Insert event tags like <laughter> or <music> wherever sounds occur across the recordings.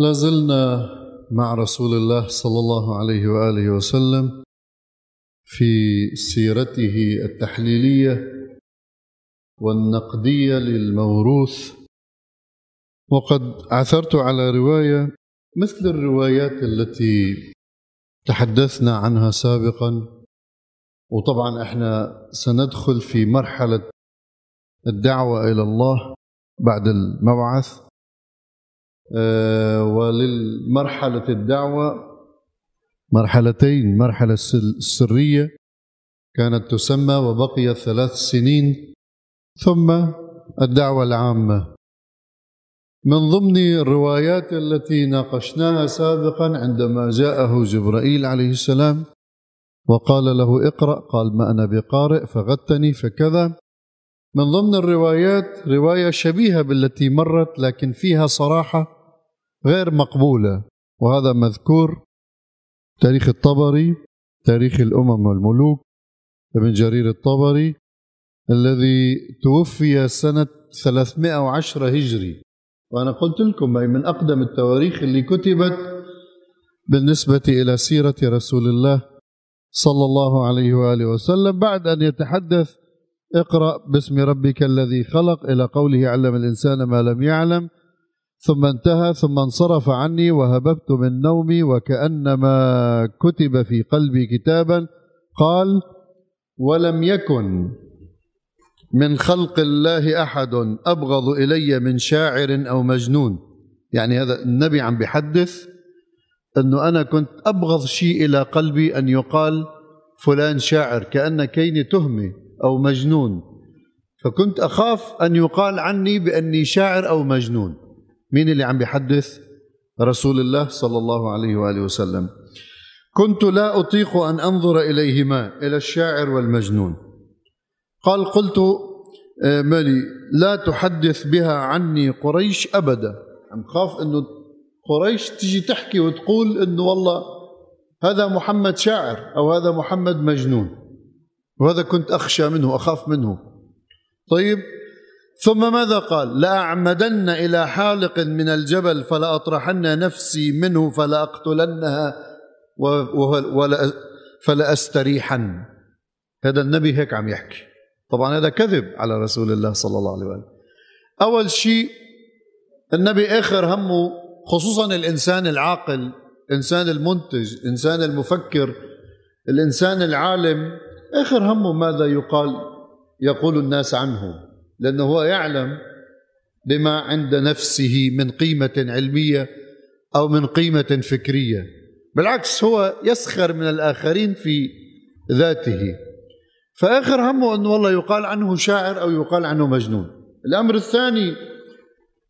لازلنا مع رسول الله صلى الله عليه وآله وسلم في سيرته التحليلية والنقدية للموروث. وقد عثرت على رواية مثل الروايات التي تحدثنا عنها سابقا. وطبعا إحنا سندخل في مرحلة الدعوة إلى الله بعد المبعث. آه، وللمرحلة الدعوة. مرحلتين. مرحلة السرية كانت تسمى وبقيت ثلاث سنين ثم الدعوة العامة. من ضمن الروايات التي ناقشناها سابقا عندما جاءه جبرائيل عليه السلام وقال له اقرأ قال ما أنا بقارئ فغتني فكذا. من ضمن الروايات رواية شبيهة بالتي مرت لكن فيها صراحة غير مقبولة. وهذا مذكور تاريخ الطبري تاريخ الأمم والملوك ابن جرير الطبري الذي توفي سنة 310 هجري. وأنا قلت لكم من أقدم التواريخ اللي كتبت بالنسبة إلى سيرة رسول الله صلى الله عليه وآله وسلم. بعد أن يتحدث اقرأ باسم ربك الذي خلق إلى قوله علم الإنسان ما لم يعلم. ثم انتهى ثم انصرف عني وهببت من نومي وكأنما كتب في قلبي كتابا قال ولم يكن من خلق الله أحد أبغض إلي من شاعر أو مجنون. يعني هذا النبي عم بيحدث إنه أنا كنت أبغض شيء إلى قلبي أن يقال فلان شاعر كأن كيني تهمة أو مجنون. فكنت أخاف أن يقال عني بأني شاعر أو مجنون. مين اللي عم بيحدث؟ رسول الله صلى الله عليه وآله وسلم. كنت لا أطيق أن أنظر إليهما إلى الشاعر والمجنون. قال قلت آه، مالي لا تحدث بها عني قريش أبدا. عم خاف إنه قريش تجي تحكي وتقول إنه والله هذا محمد شاعر أو هذا محمد مجنون. وهذا كنت أخشى منه أخاف منه. طيب ثم ماذا قال؟ لأعمدن إلى حالق من الجبل فلأطرحن نفسي منه فلأقتلنها ولا فلأستريحن. هذا النبي هيك عم يحكي. طبعا هذا كذب على رسول الله صلى الله عليه وسلم. أول شيء النبي آخر همه خصوصا الإنسان العاقل الانسان المنتج الانسان المفكر الإنسان العالم آخر همه ماذا يقال؟ يقول الناس عنه. لأنه هو يعلم بما عند نفسه من قيمة علمية أو من قيمة فكرية. بالعكس هو يسخر من الآخرين في ذاته. فآخر همه أنه والله يقال عنه شاعر أو يقال عنه مجنون. الأمر الثاني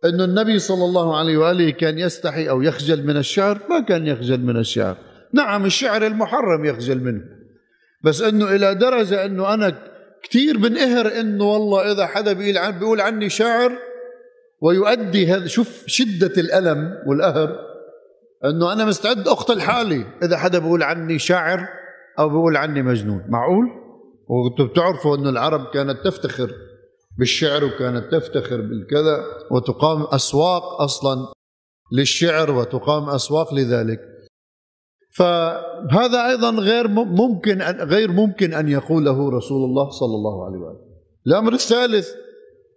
أن النبي صلى الله عليه وآله كان يستحي أو يخجل من الشعر. ما كان يخجل من الشعر. نعم الشعر المحرم يخجل منه. بس أنه إلى درجة أنه أنا كثير بنقهر أنه والله إذا حدا بيقول, بيقول عني شاعر ويؤدي هذا شوف شدة الألم والقهر أنه أنا مستعد أقتل حالي إذا حدا بيقول عني شاعر أو بيقول عني مجنون معقول؟ وأنتم بتعرفوا أنه العرب كانت تفتخر بالشعر وكانت تفتخر بالكذا وتقام أسواق أصلا للشعر وتقام أسواق لذلك فهذا أيضا غير ممكن أن غير ممكن أن يقوله رسول الله صلى الله عليه وآله. الأمر الثالث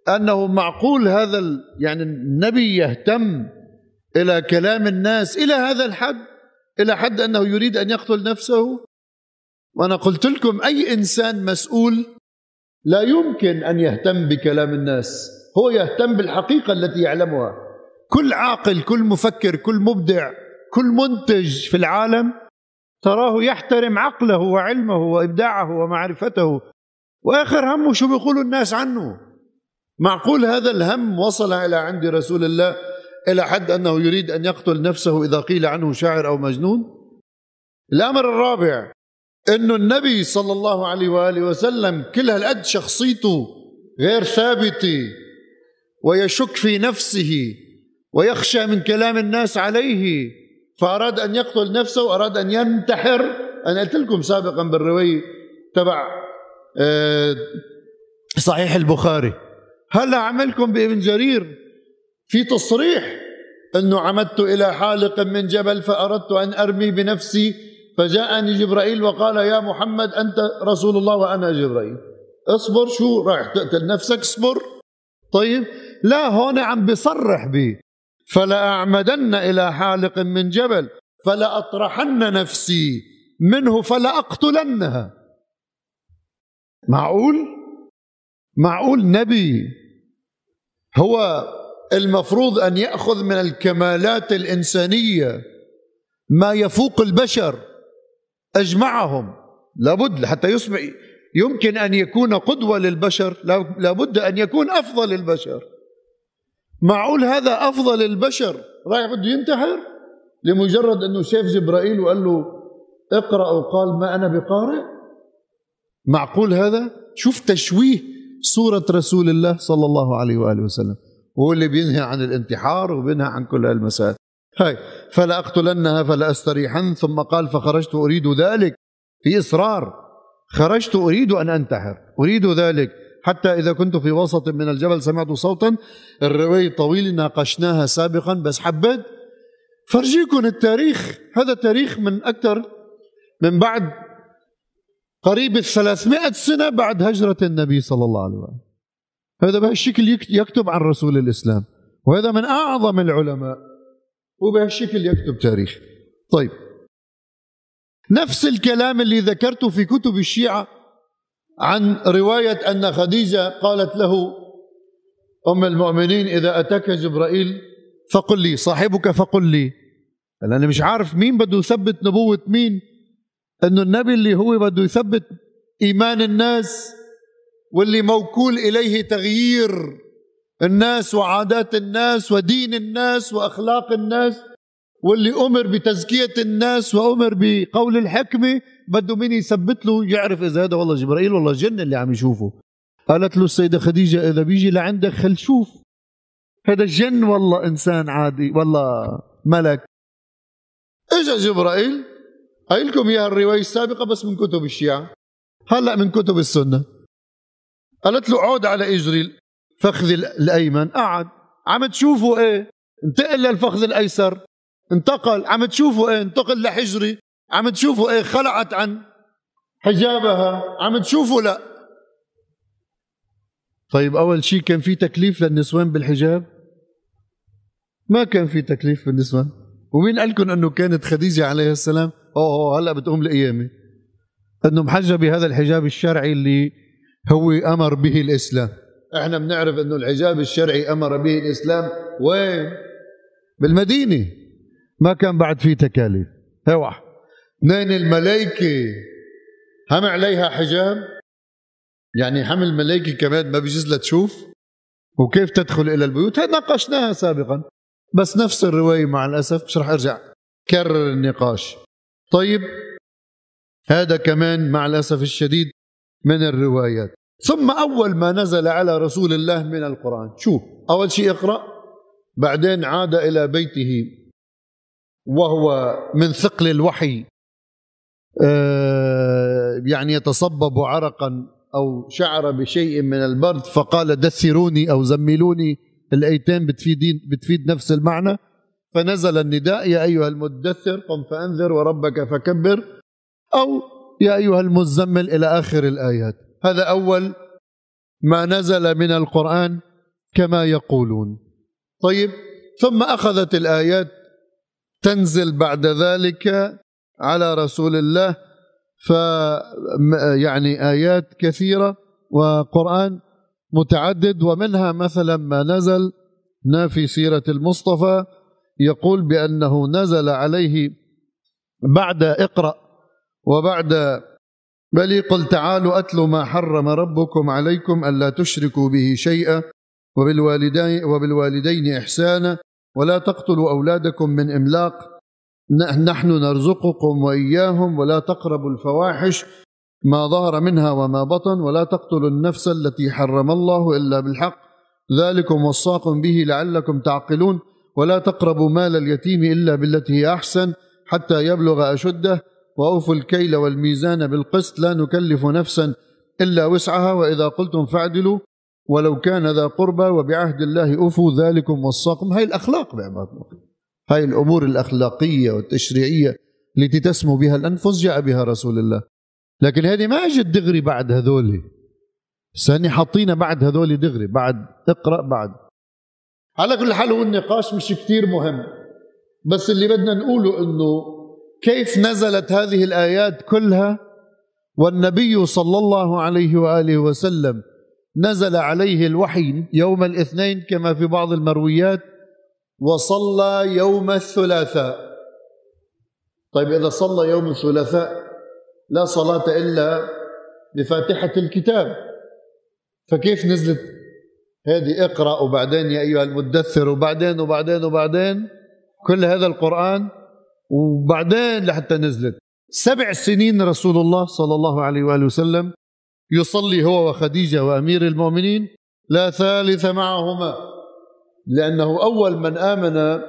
أنه معقول هذا يعني النبي يهتم إلى كلام الناس إلى هذا الحد إلى حد أنه يريد أن يقتل نفسه. وأنا قلت لكم أي إنسان مسؤول لا يمكن أن يهتم بكلام الناس. هو يهتم بالحقيقة التي يعلمها. كل عاقل كل مفكر كل مبدع كل منتج في العالم تراه يحترم عقله وعلمه وإبداعه ومعرفته. وآخر همه شو بيقولوا الناس عنه؟ معقول هذا الهم وصل إلى عند رسول الله إلى حد أنه يريد أن يقتل نفسه إذا قيل عنه شاعر أو مجنون؟ الأمر الرابع إنه النبي صلى الله عليه وآله وسلم كل هالقد شخصيته غير ثابتة ويشك في نفسه ويخشى من كلام الناس عليه. فأراد أن يقتل نفسه واراد أن ينتحر. أنا قلت لكم سابقا بالروايه تبع آه، صحيح البخاري. هلا عملكم بابن جرير؟ في تصريح أنه عمدت إلى حالق من جبل فأردت أن أرمي بنفسي فجاءني جبرائيل وقال يا محمد أنت رسول الله وأنا جبرائيل. اصبر شو رايح تقتل نفسك؟ اصبر. طيب لا هون عم بصرح به فلأعمدن إلى حالق من جبل فلأطرحن نفسي منه فلأقتلنها. معقول؟ معقول نبي. هو المفروض أن يأخذ من الكمالات الإنسانية ما يفوق البشر. أجمعهم. لابد حتى يصبح يمكن أن يكون قدوة للبشر لابد أن يكون أفضل البشر معقول هذا أفضل البشر؟ رايح بده ينتحر؟ لمجرد أنه شاف جبرائيل وقال له اقرأ وقال ما أنا بقارئ؟ معقول هذا؟ شوف تشويه صورة رسول الله صلى الله عليه وآله وسلم. هو اللي بينهي عن الانتحار وبينهى عن كل هالمسائل. هاي فلا أقتلنها فلا أستريحن ثم قال فخرجت أريد ذلك. في إصرار خرجت أريد أن أنتحر أريد ذلك. حتى إذا كنت في وسط من الجبل سمعت صوتا الرواية طويل ناقشناها سابقا بس حبيت. فرجيكم التاريخ. هذا تاريخ من أكثر من بعد قريب الثلاثمائة سنة بعد هجرة النبي صلى الله عليه وسلم. هذا بهالشكل يكتب عن رسول الإسلام. وهذا من أعظم العلماء. وبهالشكل يكتب تاريخ. طيب. نفس الكلام اللي ذكرته في كتب الشيعة عن رواية أن خديجة قالت له أم المؤمنين إذا أتاك جبرائيل فقل لي صاحبك فقل لي. أنا مش عارف مين بده يثبت نبوة مين. أنه النبي اللي هو بده يثبت إيمان الناس واللي موكول إليه تغيير الناس وعادات الناس ودين الناس وأخلاق الناس واللي أمر بتزكية الناس وأمر بقول الحكمة بده مين يثبت له يعرف إذا هذا والله جبرائيل والله جن اللي عم يشوفه. قالت له السيدة خديجة إذا بيجي لعندك خل شوف. هذا جن والله إنسان عادي والله ملك. إجا جبرائيل قايل لكم إياها الرواية السابقة بس من كتب الشيعة. هلا من كتب السنة. قالت له عود على اجري الفخذ الأيمن. قعد. عم تشوفوا إيه؟ انتقل للفخذ الأيسر. انتقل. عم تشوفوا إيه؟ انتقل لحجري. عم تشوفوا إيه خلعت عن حجابها؟ عم تشوفوا لا. طيب أول شيء كان في تكليف للنسوان بالحجاب؟ ما كان في تكليف بالنسوان. ومين قال لكم إنه كانت خديجة عليه السلام؟ أوه هلأ بتقوم القيامه انه محجب بهذا الحجاب الشرعي اللي هو أمر به الإسلام. إحنا بنعرف إنه الحجاب الشرعي أمر به الإسلام. وين؟ بالمدينة. ما كان بعد في تكاليف. هو اثنين الملائكة. هم عليها حجاب؟ يعني حمل الملائكة كمان ما بيجوز تشوف؟ وكيف تدخل إلى البيوت؟ هذا ناقشناها سابقا. بس نفس الرواية مع الأسف. مش رح أرجع. كرر النقاش. طيب هذا كمان مع الأسف الشديد من الروايات. ثم أول ما نزل على رسول الله من القرآن. شو؟ أول شيء اقرأ. بعدين عاد إلى بيته. وهو من ثقل الوحي. يعني يتصبب عرقا أو شعر بشيء من البرد فقال دثروني أو زملوني الايتين بتفيد بتفيد نفس المعنى. فنزل النداء يا أيها المدثر قم فأنذر وربك فكبر أو يا أيها المزمل إلى آخر الآيات. هذا أول ما نزل من القرآن كما يقولون. طيب ثم أخذت الآيات تنزل بعد ذلك على رسول الله ف يعني آيات كثيرة وقرآن متعدد ومنها مثلا ما نزل في سيرة المصطفى يقول بأنه نزل عليه بعد اقرأ وبعد بل قل تعالوا أتلوا ما حرم ربكم عليكم ألا تشركوا به شيئا وبالوالدين, وبالوالدين إحسانا ولا تقتلوا أولادكم من إملاق نحن نرزقكم وإياهم ولا تقربوا الفواحش ما ظهر منها وما بطن ولا تقتلوا النفس التي حرم الله إلا بالحق. ذلكم وصاكم به لعلكم تعقلون. ولا تقربوا مال اليتيم إلا بالتي هي أحسن حتى يبلغ أشده. وأوفوا الكيل والميزان بالقسط لا نكلف نفسا إلا وسعها. وإذا قلتم فاعدلوا ولو كان ذا قربى وبعهد الله أوفوا ذلكم وصاكم. هاي الأخلاق بعباد الله. هاي الأمور الأخلاقية والتشريعية التي تسمو بها الأنفس جاء بها رسول الله. لكن هذه ما اجت دغري بعد هذول. سني حاطينها بعد هذول دغري. بعد اقرأ بعد. على كل حال هو النقاش مش كتير مهم. بس اللي بدنا نقوله إنه كيف نزلت هذه الآيات كلها؟ والنبي صلى الله عليه وآله وسلم نزل عليه الوحي يوم الاثنين كما في بعض المرويات وصلى يوم الثلاثاء. طيب إذا صلى يوم الثلاثاء لا صلاة إلا بفاتحة الكتاب. فكيف نزلت هذه؟ اقرأ وبعدين يا أيها المدثر وبعدين وبعدين وبعدين. كل هذا القرآن وبعدين لحتى نزلت. سبع سنين رسول الله صلى الله عليه وآله وسلم يصلي هو وخديجة وأمير المؤمنين لا ثالث معهما. لأنه أول من آمن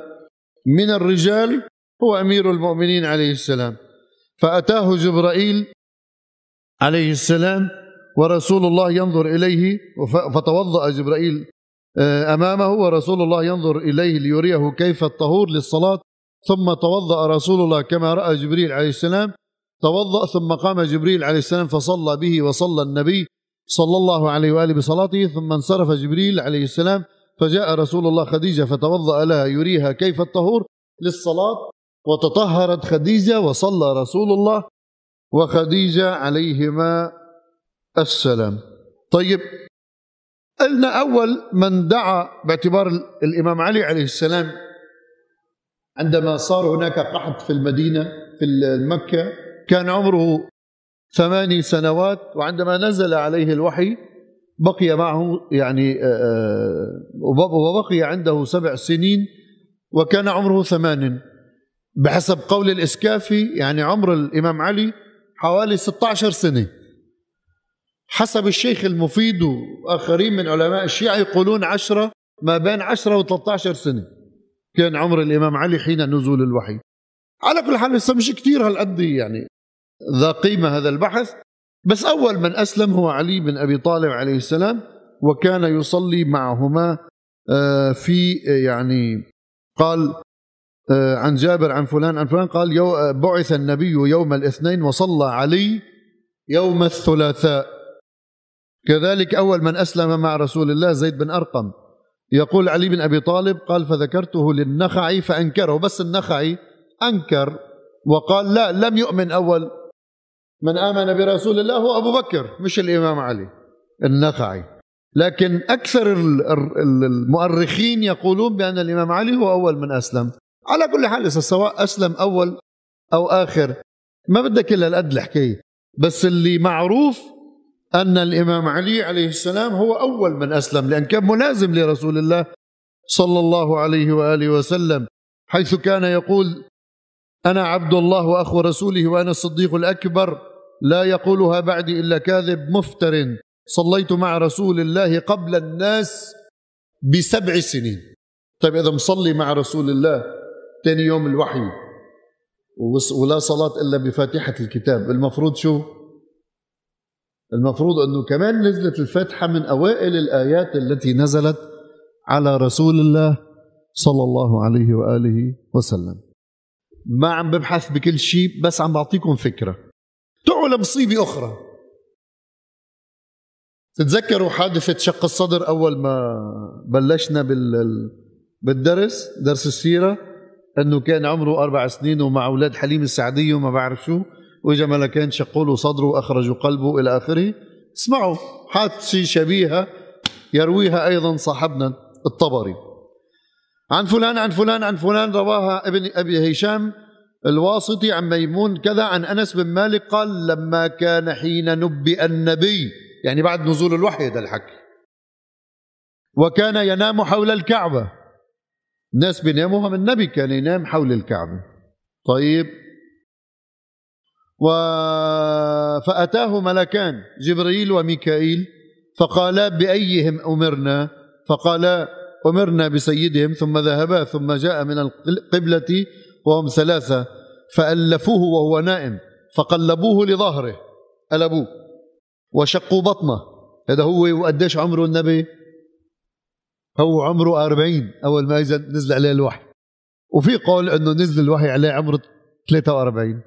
من الرجال هو أمير المؤمنين عليه السلام. فأتاه جبرائيل عليه السلام ورسول الله ينظر إليه فتوضأ جبرائيل آه، أمامه ورسول الله ينظر إليه ليريه كيف الطهور للصلاة. ثم توضأ رسول الله كما رأى جبريل عليه السلام. توضأ ثم قام جبريل عليه السلام فصلى به وصلى النبي صلى الله عليه وآله بصلاته. ثم انصرف جبريل عليه السلام فجاء رسول الله خديجة فتوضأ لها يريها كيف الطهور للصلاة وتطهرت خديجة وصلى رسول الله وخديجة عليهما السلام. طيب قلنا أول من دعا باعتبار الإمام علي عليه السلام عندما صار هناك قحط في المدينة في مكة كان عمره ثماني سنوات وعندما نزل عليه الوحي بقي معه يعني آه، آه، وبقي عنده سبع سنين وكان عمره ثمان بحسب قول الإسكافي يعني عمر الإمام علي حوالي 16 سنة. حسب الشيخ المفيد وآخرين من علماء الشيعة يقولون عشرة ما بين عشرة و13 سنة كان عمر الإمام علي حين نزول الوحي. على كل حال لسه مش كثير هالقد يعني ذا قيمة هذا البحث. بس أول من أسلم هو علي بن أبي طالب عليه السلام وكان يصلي معهما في يعني قال آه، عن جابر عن فلان عن فلان قال بعث النبي يوم الاثنين وصلى علي يوم الثلاثاء. كذلك أول من أسلم مع رسول الله زيد بن أرقم. يقول علي بن أبي طالب قال فذكرته للنخعي فأنكره. بس النخعي أنكر وقال لا لم يؤمن أول من آمن برسول الله هو أبو بكر مش الإمام علي. النخعي. لكن أكثر المؤرخين يقولون بأن الإمام علي هو أول من أسلم. على كل حال سواء أسلم أول أو آخر ما بدك إلا القد الحكاية. بس اللي معروف أن الإمام علي عليه السلام هو أول من أسلم لأن كان ملازم لرسول الله صلى الله عليه وآله وسلم حيث كان يقول أنا عبد الله وأخو رسوله وأنا الصديق الأكبر لا يقولها بعدي إلا كاذب مفتر. صليت مع رسول الله قبل الناس بسبع سنين. طيب إذا مصلي مع رسول الله ثاني يوم الوحي. ولا صلاة إلا بفاتحة الكتاب. المفروض شو؟ المفروض أنه كمان نزلت الفاتحة من أوائل الآيات التي نزلت على رسول الله صلى الله عليه وآله وسلم. ما عم ببحث بكل شيء بس عم بعطيكم فكرة. تعوا لمصيبة أخرى. تتذكروا حادثة شق الصدر أول ما بلشنا بالدرس درس السيرة؟ أنه كان عمره أربع سنين ومع أولاد حليم السعدية وما بعرف شو وإجا ملكين شقوا له صدره وأخرجوا قلبه إلى آخره. اسمعوا حادثة شبيهة يرويها أيضا صاحبنا الطبري. عن فلان عن فلان عن فلان رواها ابن أبي هشام الواسطي عن ميمون كذا عن أنس بن مالك قال لما كان حين نبئ النبي يعني بعد نزول الوحي هذا الحكي. وكان ينام حول الكعبة. الناس بيناموا من النبي كان ينام حول الكعبة. طيب. و فأتاه ملكان جبريل وميكائيل فقالا بأيهم أمرنا؟ فقالا أمرنا بسيدهم ثم ذهبا ثم جاء من القبلة وهم ثلاثة فألفوه وهو نائم فقلبوه لظهره. قلبوه. وشقوا بطنه. هذا هو وقديش عمره النبي؟ هو عمره أربعين. أول ما نزل عليه الوحي. وفي قول إنه نزل الوحي عليه عمره 43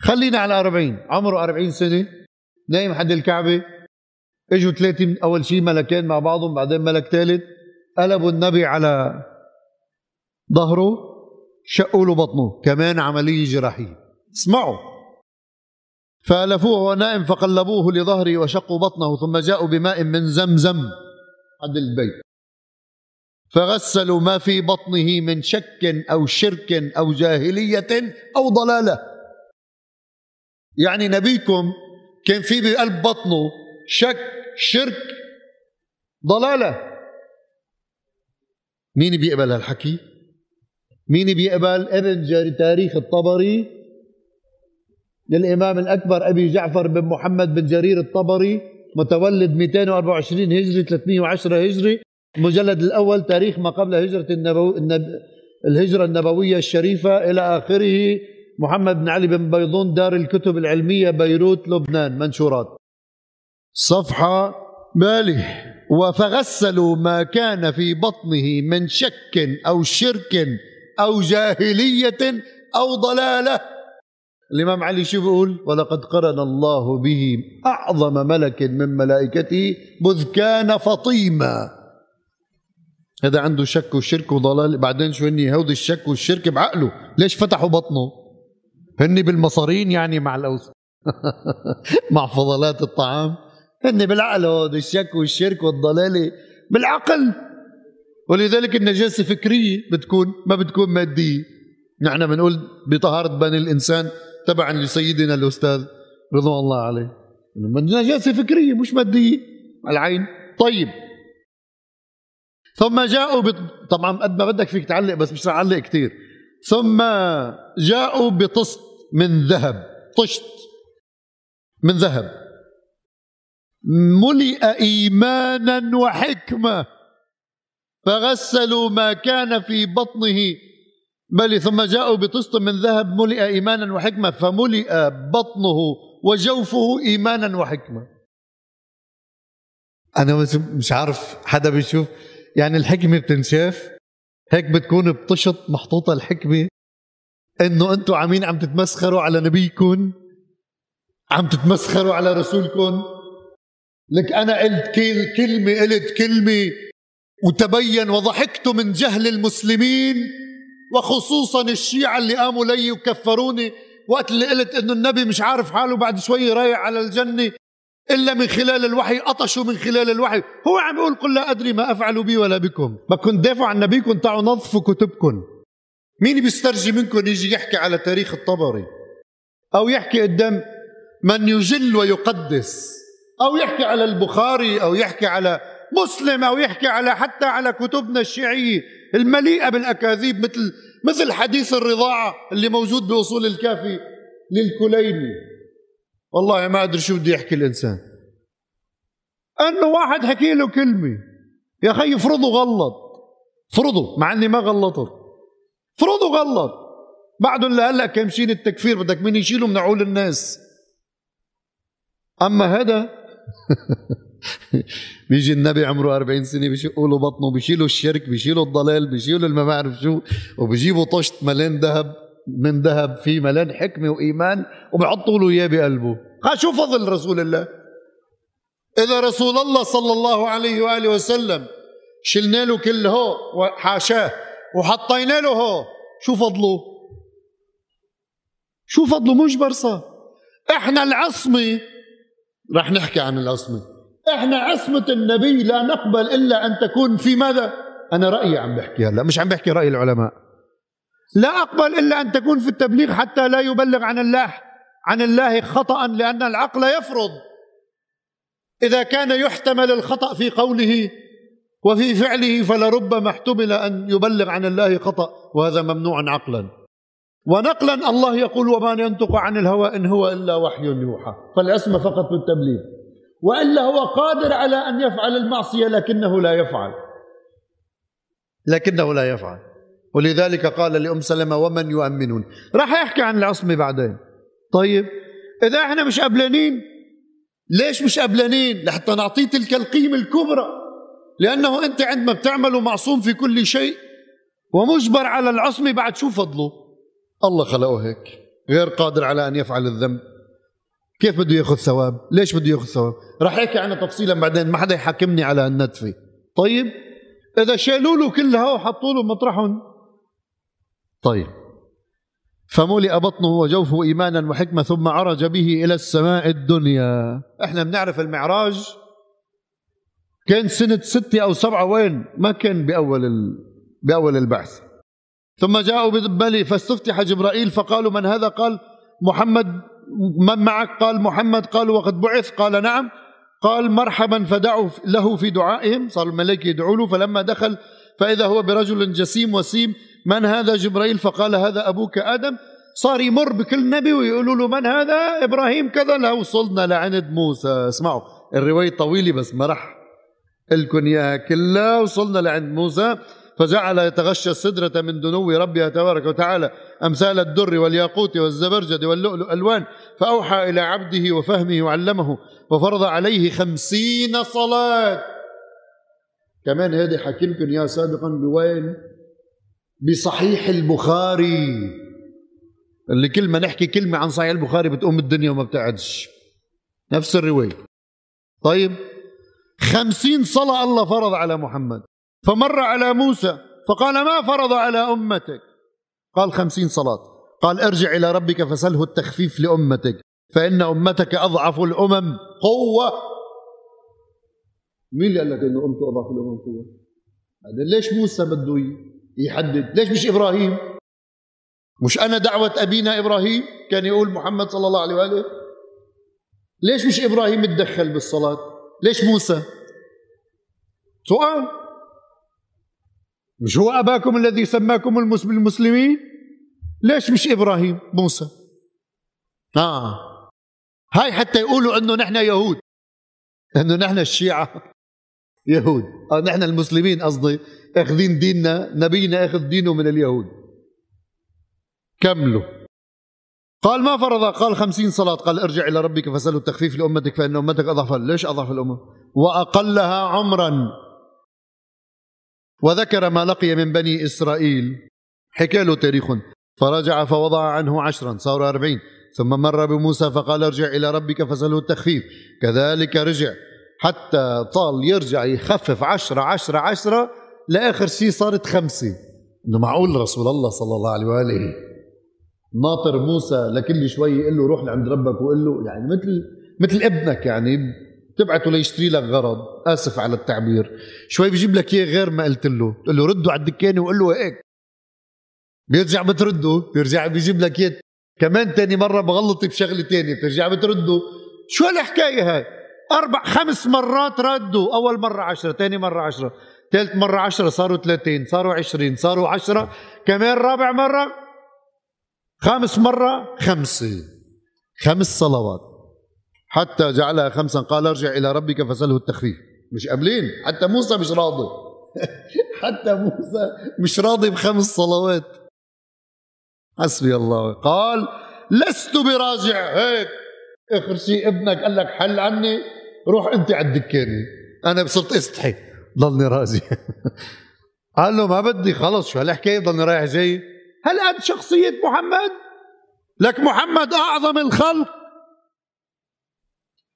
خلينا على 40 عمره 40 سنة. نايم حد الكعبة. إجوا ثلاثة أول شيء ملكين مع بعضهم بعدين ملك ثالث. قلبوا النبي على ظهره. شقوا له بطنه. كمان عملية جراحية. اسمعوا. فألفوه وهو نائم فقلبوه لظهره وشقوا بطنه ثم جاءوا بماء من زمزم عند البيت. فغسلوا ما في بطنه من شك أو شرك أو جاهلية أو ضلالة. يعني نبيكم كان في بقلب بطنه شك شرك ضلالة. مين بيقبل هالحكي؟ مين بيقبل؟ ابن تاريخ الطبري للإمام الأكبر أبي جعفر بن محمد بن جرير الطبري متولد 224 هجري 310 هجري المجلد الأول تاريخ ما قبل هجرة النبو... النب... الهجرة النبوية الشريفة إلى آخره محمد بن علي بن بيضون دار الكتب العلمية بيروت لبنان منشورات. صفحة بالي وفغسلوا ما كان في بطنه من شك أو شرك أو جاهلية أو ضلالة. الإمام علي شو بيقول؟ ولقد قرن الله به أعظم ملك من ملائكته مذ كان فطيما. هذا عنده شك وشرك وضلال. بعدين شو هني؟ هودي الشك والشرك بعقله. ليش فتحوا بطنه؟ هني بالمصارين يعني مع الأوس. <laughs> مع فضلات الطعام. هني بالعقل هودي الشك والشرك والضلالة بالعقل. ولذلك النجاسة فكرية بتكون ما بتكون مادية. نحن بنقول بطهارة بني الإنسان تبعا لسيدنا الأستاذ رضوان الله عليه. النجاسة فكرية مش مادية العين. طيب. ثم جاءوا بط... طبعا قد ما بدك فيك تعلق بس مش رح أعلق كثير ثم جاءوا بطست من ذهب. طشت من ذهب. ملئ ايمانا وحكمة. فغسلوا ما كان في بطنه بل ثم جاءوا بطست من ذهب ملئ إيمانا وحكمة فملئ بطنه وجوفه إيمانا وحكمة. أنا مش عارف حدا بيشوف. يعني الحكمة بتنشاف. هيك بتكون بطشط محطوطة الحكمة إنه أنتم عمين عم تتمسخروا على نبيكم عم تتمسخروا على رسولكم. لك أنا قلت كلمة قلت كلمة وتبين وضحكت من جهل المسلمين. وخصوصا الشيعة اللي قاموا لي وكفروني وقت اللي قلت إنه النبي مش عارف حاله بعد شوي رايح على الجنة إلا من خلال الوحي أطشوا من خلال الوحي. هو عم يقول قل لا أدري ما أفعل بي ولا بكم. ما كنت دافع عن نبيكم تعوا نظفوا كتبكم مين بيسترجي منكم يجي يحكي على تاريخ الطبري؟ أو يحكي قدام من يجل ويقدس. أو يحكي على البخاري أو يحكي على مسلم أو يحكي على حتى على كتبنا الشيعية المليئة بالأكاذيب مثل مثل حديث الرضاعة اللي موجود بأصول الكافي للكليني. والله ما أدري شو بده يحكي الإنسان. أنه واحد حكي له كلمة. يا أخي افرضوا غلط. فرضوا مع إني ما غلطت. فرضوا غلط. بعدهم لهلا كامشين التكفير بدك مين يشيله من عقول الناس؟ أما هذا <laughs> <laughs> بيجي النبي عمره 40 سنة بيشقوا له بطنه بيشيلوا الشرك بيشيلوا الضلال بيشيلوا ما بعرف شو وبيجيبوا طشت ملان ذهب من ذهب في ملان حكمة وإيمان وبحطوا له إياه بقلبه. قال شو فضل رسول الله؟ إذا رسول الله صلى الله عليه وآله وسلم شلنا له كل هو وحاشاه وحطينا له هو شو فضله؟ شو فضله؟ مش برصة. إحنا العصمة رح نحكي عن العصمة. إحنا عصمة النبي لا نقبل إلا أن تكون في ماذا؟ أنا رأيي عم بحكي هلا مش عم بحكي رأي العلماء. لا أقبل إلا أن تكون في التبليغ حتى لا يبلغ عن الله عن الله خطأ لأن العقل يفرض. إذا كان يحتمل الخطأ في قوله وفي فعله فلربما احتمل أن يبلغ عن الله خطأ وهذا ممنوع عقلا. ونقلا الله يقول وما ينطق عن الهوى إن هو إلا وحي يوحى. فالعصمة فقط بالتبليغ وإلا هو قادر على أن يفعل المعصية لكنه لا يفعل. لكنه لا يفعل. ولذلك قال لأم سلمة ومن يؤمنون؟ راح يحكي عن العصمة بعدين. طيب إذا إحنا مش قبلانين ليش مش قبلانين؟ لحتى نعطيه تلك القيمة الكبرى. لأنه أنت عندما بتعمل معصوم في كل شيء ومجبر على العصمة بعد شو فضله؟ الله خلقه هيك غير قادر على أن يفعل الذنب. كيف بده ياخذ ثواب؟ ليش بده ياخذ ثواب؟ رح احكي عنها تفصيلا بعدين ما حدا يحاكمني على النتفه طيب إذا شالوا له كلها وحطوا له مطرحهم. طيب فملئ بطنه وجوفه ايمانا وحكمة ثم عرج به إلى السماء الدنيا. إحنا بنعرف المعراج كان سنة ستة أو سبعة وين؟ ما كان بأول ال... بأول البعث. ثم جاءوا بذبلي فاستفتح جبرائيل فقالوا من هذا؟ قال محمد من معك؟ قال محمد. قالوا وقد بعث. قال نعم. قال مرحبا فدعوا له في دعائهم. صار الملائكة يدعوا له. فلما دخل فإذا هو برجل جسيم وسيم من هذا؟ جبرائيل. فقال هذا أبوك آدم. صار يمر بكل نبي ويقولوا له من هذا؟ إبراهيم كذا. لا وصلنا لعند موسى. اسمعوا الرواية طويلة بس ما رح لكم إياها كلها وصلنا لعند موسى. فجعل يتغشى السدرة من دنو ربها تبارك وتعالى أمثال الدر والياقوت والزبرجد واللؤلؤ ألوان فأوحى إلى عبده وفهمه وعلمه وفرض عليه خمسين صلاة. كمان هذه حكيمكم يا سابقا بوين بصحيح البخاري. اللي كل ما نحكي كلمة عن صحيح البخاري بتقوم الدنيا وما بتقعدش. نفس الرواية. طيب خمسين صلاة الله فرض على محمد. فمر على موسى فقال ما فرض على أمتك؟ قال خمسين صلاة. قال ارجع إلى ربك فسله التخفيف لأمتك فإن أمتك أضعف الأمم قوة. مين اللي قال لك إنه أمته أضعف الأمم قوة؟ بعدين ليش موسى بده يحدد؟ ليش مش إبراهيم؟ مش أنا دعوة أبينا إبراهيم؟ كان يقول محمد صلى الله عليه وآله. ليش مش إبراهيم تدخل بالصلاة؟ ليش موسى؟ سؤال. مش هو أباكم الذي سماكم المسلمين؟ ليش مش إبراهيم موسى؟ آه. هاي حتى يقولوا أنه نحن يهود. أنه نحن الشيعة <laughs> يهود. آه نحن المسلمين قصدي أخذين ديننا نبينا أخذ دينه من اليهود. كملوا. قال ما فرض قال خمسين صلاة قال ارجع إلى ربك فسأله التخفيف لأمتك فإن أمتك أضعف. ليش أضعف الأمة؟ وأقلها عمرا. وذكر ما لقي من بني إسرائيل. حكى له تاريخ. فرجع فوضع عنه عشرا صاروا أربعين. ثم مر بموسى فقال ارجع إلى ربك فسأله التخفيف. كذلك رجع. حتى طال يرجع يخفف عشرة عشرة عشرة لآخر شيء صارت خمسة. إنه معقول رسول الله صلى الله عليه وآله ناطر موسى لكل شوي يقول له روح لعند ربك. وقول له يعني مثل مثل ابنك يعني. تبعته ليشتري لك غرض. آسف على التعبير. شوي بيجيب لك إياه غير ما قلت له. تقول له رده على الدكانة وقول له هيك. بيرجع بترده. بيرجع بيجيب لك إياه. كمان تاني مرة بغلط بشغلة تانية. بترجع بترده. شو هالحكاية هاي؟ أربع خمس مرات ردوا. أول مرة عشرة تاني مرة عشرة. ثالث مرة عشرة صاروا ثلاثين صاروا عشرين صاروا عشرة. كمان رابع مرة خامس مرة خمسة. خمس صلوات. حتى جعلها خمسا. قال ارجع إلى ربك فسله التخفيف. مش قابلين؟ حتى موسى مش راضي. <laughs> حتى موسى مش راضي بخمس صلوات. حسبي الله. قال لست براجع. هيك. اخر شيء ابنك. قال لك حل عني. روح أنت على الدكانة. أنا صرت أستحي. ضلني راجع. <laughs> قال له ما بدي. خلص شو هالحكاية؟ ضلني رايح جاي. هل قد شخصية محمد؟ لك محمد أعظم الخلق؟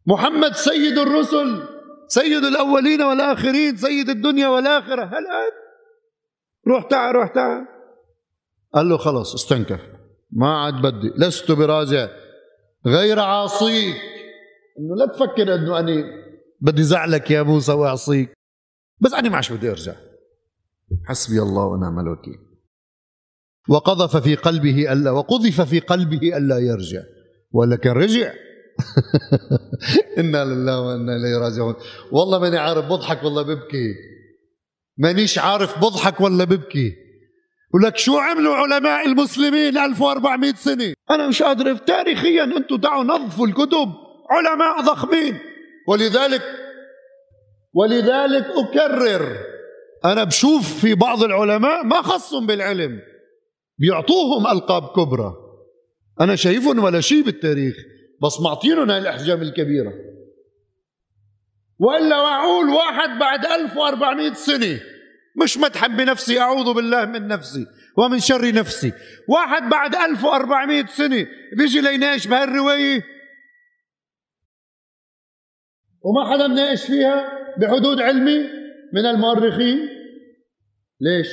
محمد سيد الرسل سيد الأولين والآخرين سيد الدنيا والآخرة. هل أنت؟ روح تعال روح تعال. قال له خلص استنكف ما عاد بدي. لست براجع. غير عاصيك. إنه لا تفكر إنه أنا بدي زعلك يا موسى وأعصيك. بس أنا ما عادش بدي أرجع. حسبي الله ونعم الوكيل. وقذف في قلبه ألا وقذف في قلبه ألا يرجع. ولكن رجع. <laughs> إنا لله وإنا إليه راجعون. والله ماني عارف بضحك ولا ببكي. مانيش عارف بضحك ولا ببكي. ولك شو عملوا علماء المسلمين 1400 سنة؟ أنا مش قادر. تاريخيا أنتم دعوا نظفوا الكتب. علماء ضخمين. ولذلك ولذلك أكرر. أنا بشوف في بعض العلماء ما خصهم بالعلم. بيعطوهم ألقاب كبرى. أنا شايفهم ولا شيء بالتاريخ. بس معطينهم هاي الاحجام الكبيرة وإلا معقول واحد بعد 1400 سنة مش مدحا بنفسي أعوذ بالله من نفسي ومن شر نفسي واحد بعد 1400 سنة بيجي ليناقش بهالرواية وما حدا مناقش فيها بحدود علمي من المؤرخين ليش؟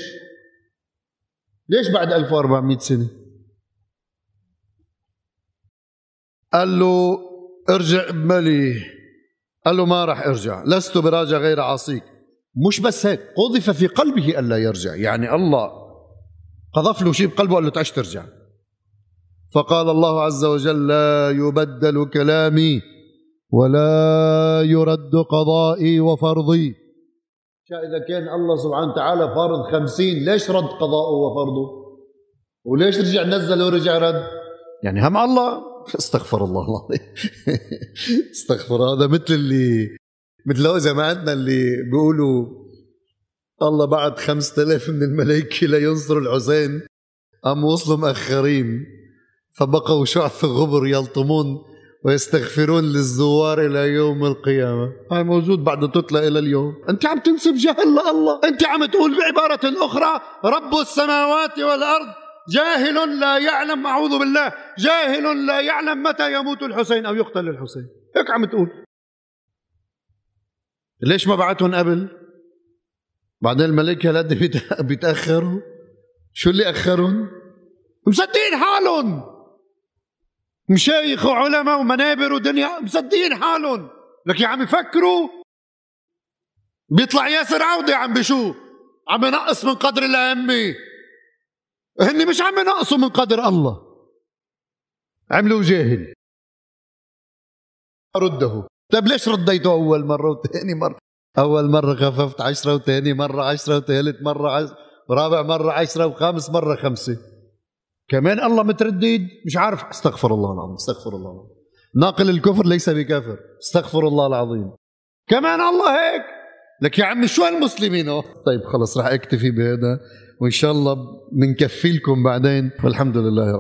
ليش بعد 1400 سنة؟ قال له ارجع بملي. قال له ما راح أرجع لست براجع غير عصيك. مش بس هيك قذف في قلبه الا يرجع. يعني الله قذف له شيء بقلبه قال له تعش ترجع. فقال الله عز وجل لا يبدل كلامي ولا يرد قضائي وفرضي. إذا كان الله سبحانه وتعالى فارض خمسين ليش رد قضاءه وفرضه؟ وليش رجع نزل ورجع رد؟ يعني هم الله. استغفر الله العظيم. <laughs> استغفر هذا مثل اللي مثل زماننا اللي بيقولوا الله بعد خمسة آلاف من الملائكة لينصروا الحسين قام وصلوا مأخرين فبقوا شعث غبر يلطمون ويستغفرون للزوار إلى يوم القيامة. هاي موجود بعد تتلى إلى اليوم. أنت عم تنسب جهل لله. أنت عم تقول بعبارة أخرى رب السماوات والأرض جاهل لا يعلم أعوذ بالله جاهل لا يعلم متى يموت الحسين أو يقتل الحسين. هيك عم تقول. ليش ما بعتهم قبل؟ بعدين الملائكه هالقد بيتأخروا. شو اللي أخرهم؟ مصدقين حالهم. مشايخ وعلماء ومنابر ودنيا مصدقين حالهم. لك يا عم يفكروا. بيطلع ياسر عودة عم بشو عم ينقص من قدر الأئمة. هن مش عم ينقصوا من قدر الله. عملوا جاهل. رده. طيب ليش رديته أول مرة وثاني مرة؟ أول مرة خففت عشرة وثاني مرة عشرة وثالث مرة عشرة ورابع مرة عشرة وخامس مرة خمسة. كمان الله متردد مش عارف. استغفر الله العظيم استغفر الله العظيم. ناقل الكفر ليس بكافر. استغفر الله العظيم. كمان الله هيك. لك يا عمي شو هالمسلمين؟ طيب خلص راح أكتفي بهذا. وإن شاء الله بنكفي لكم بعدين والحمد لله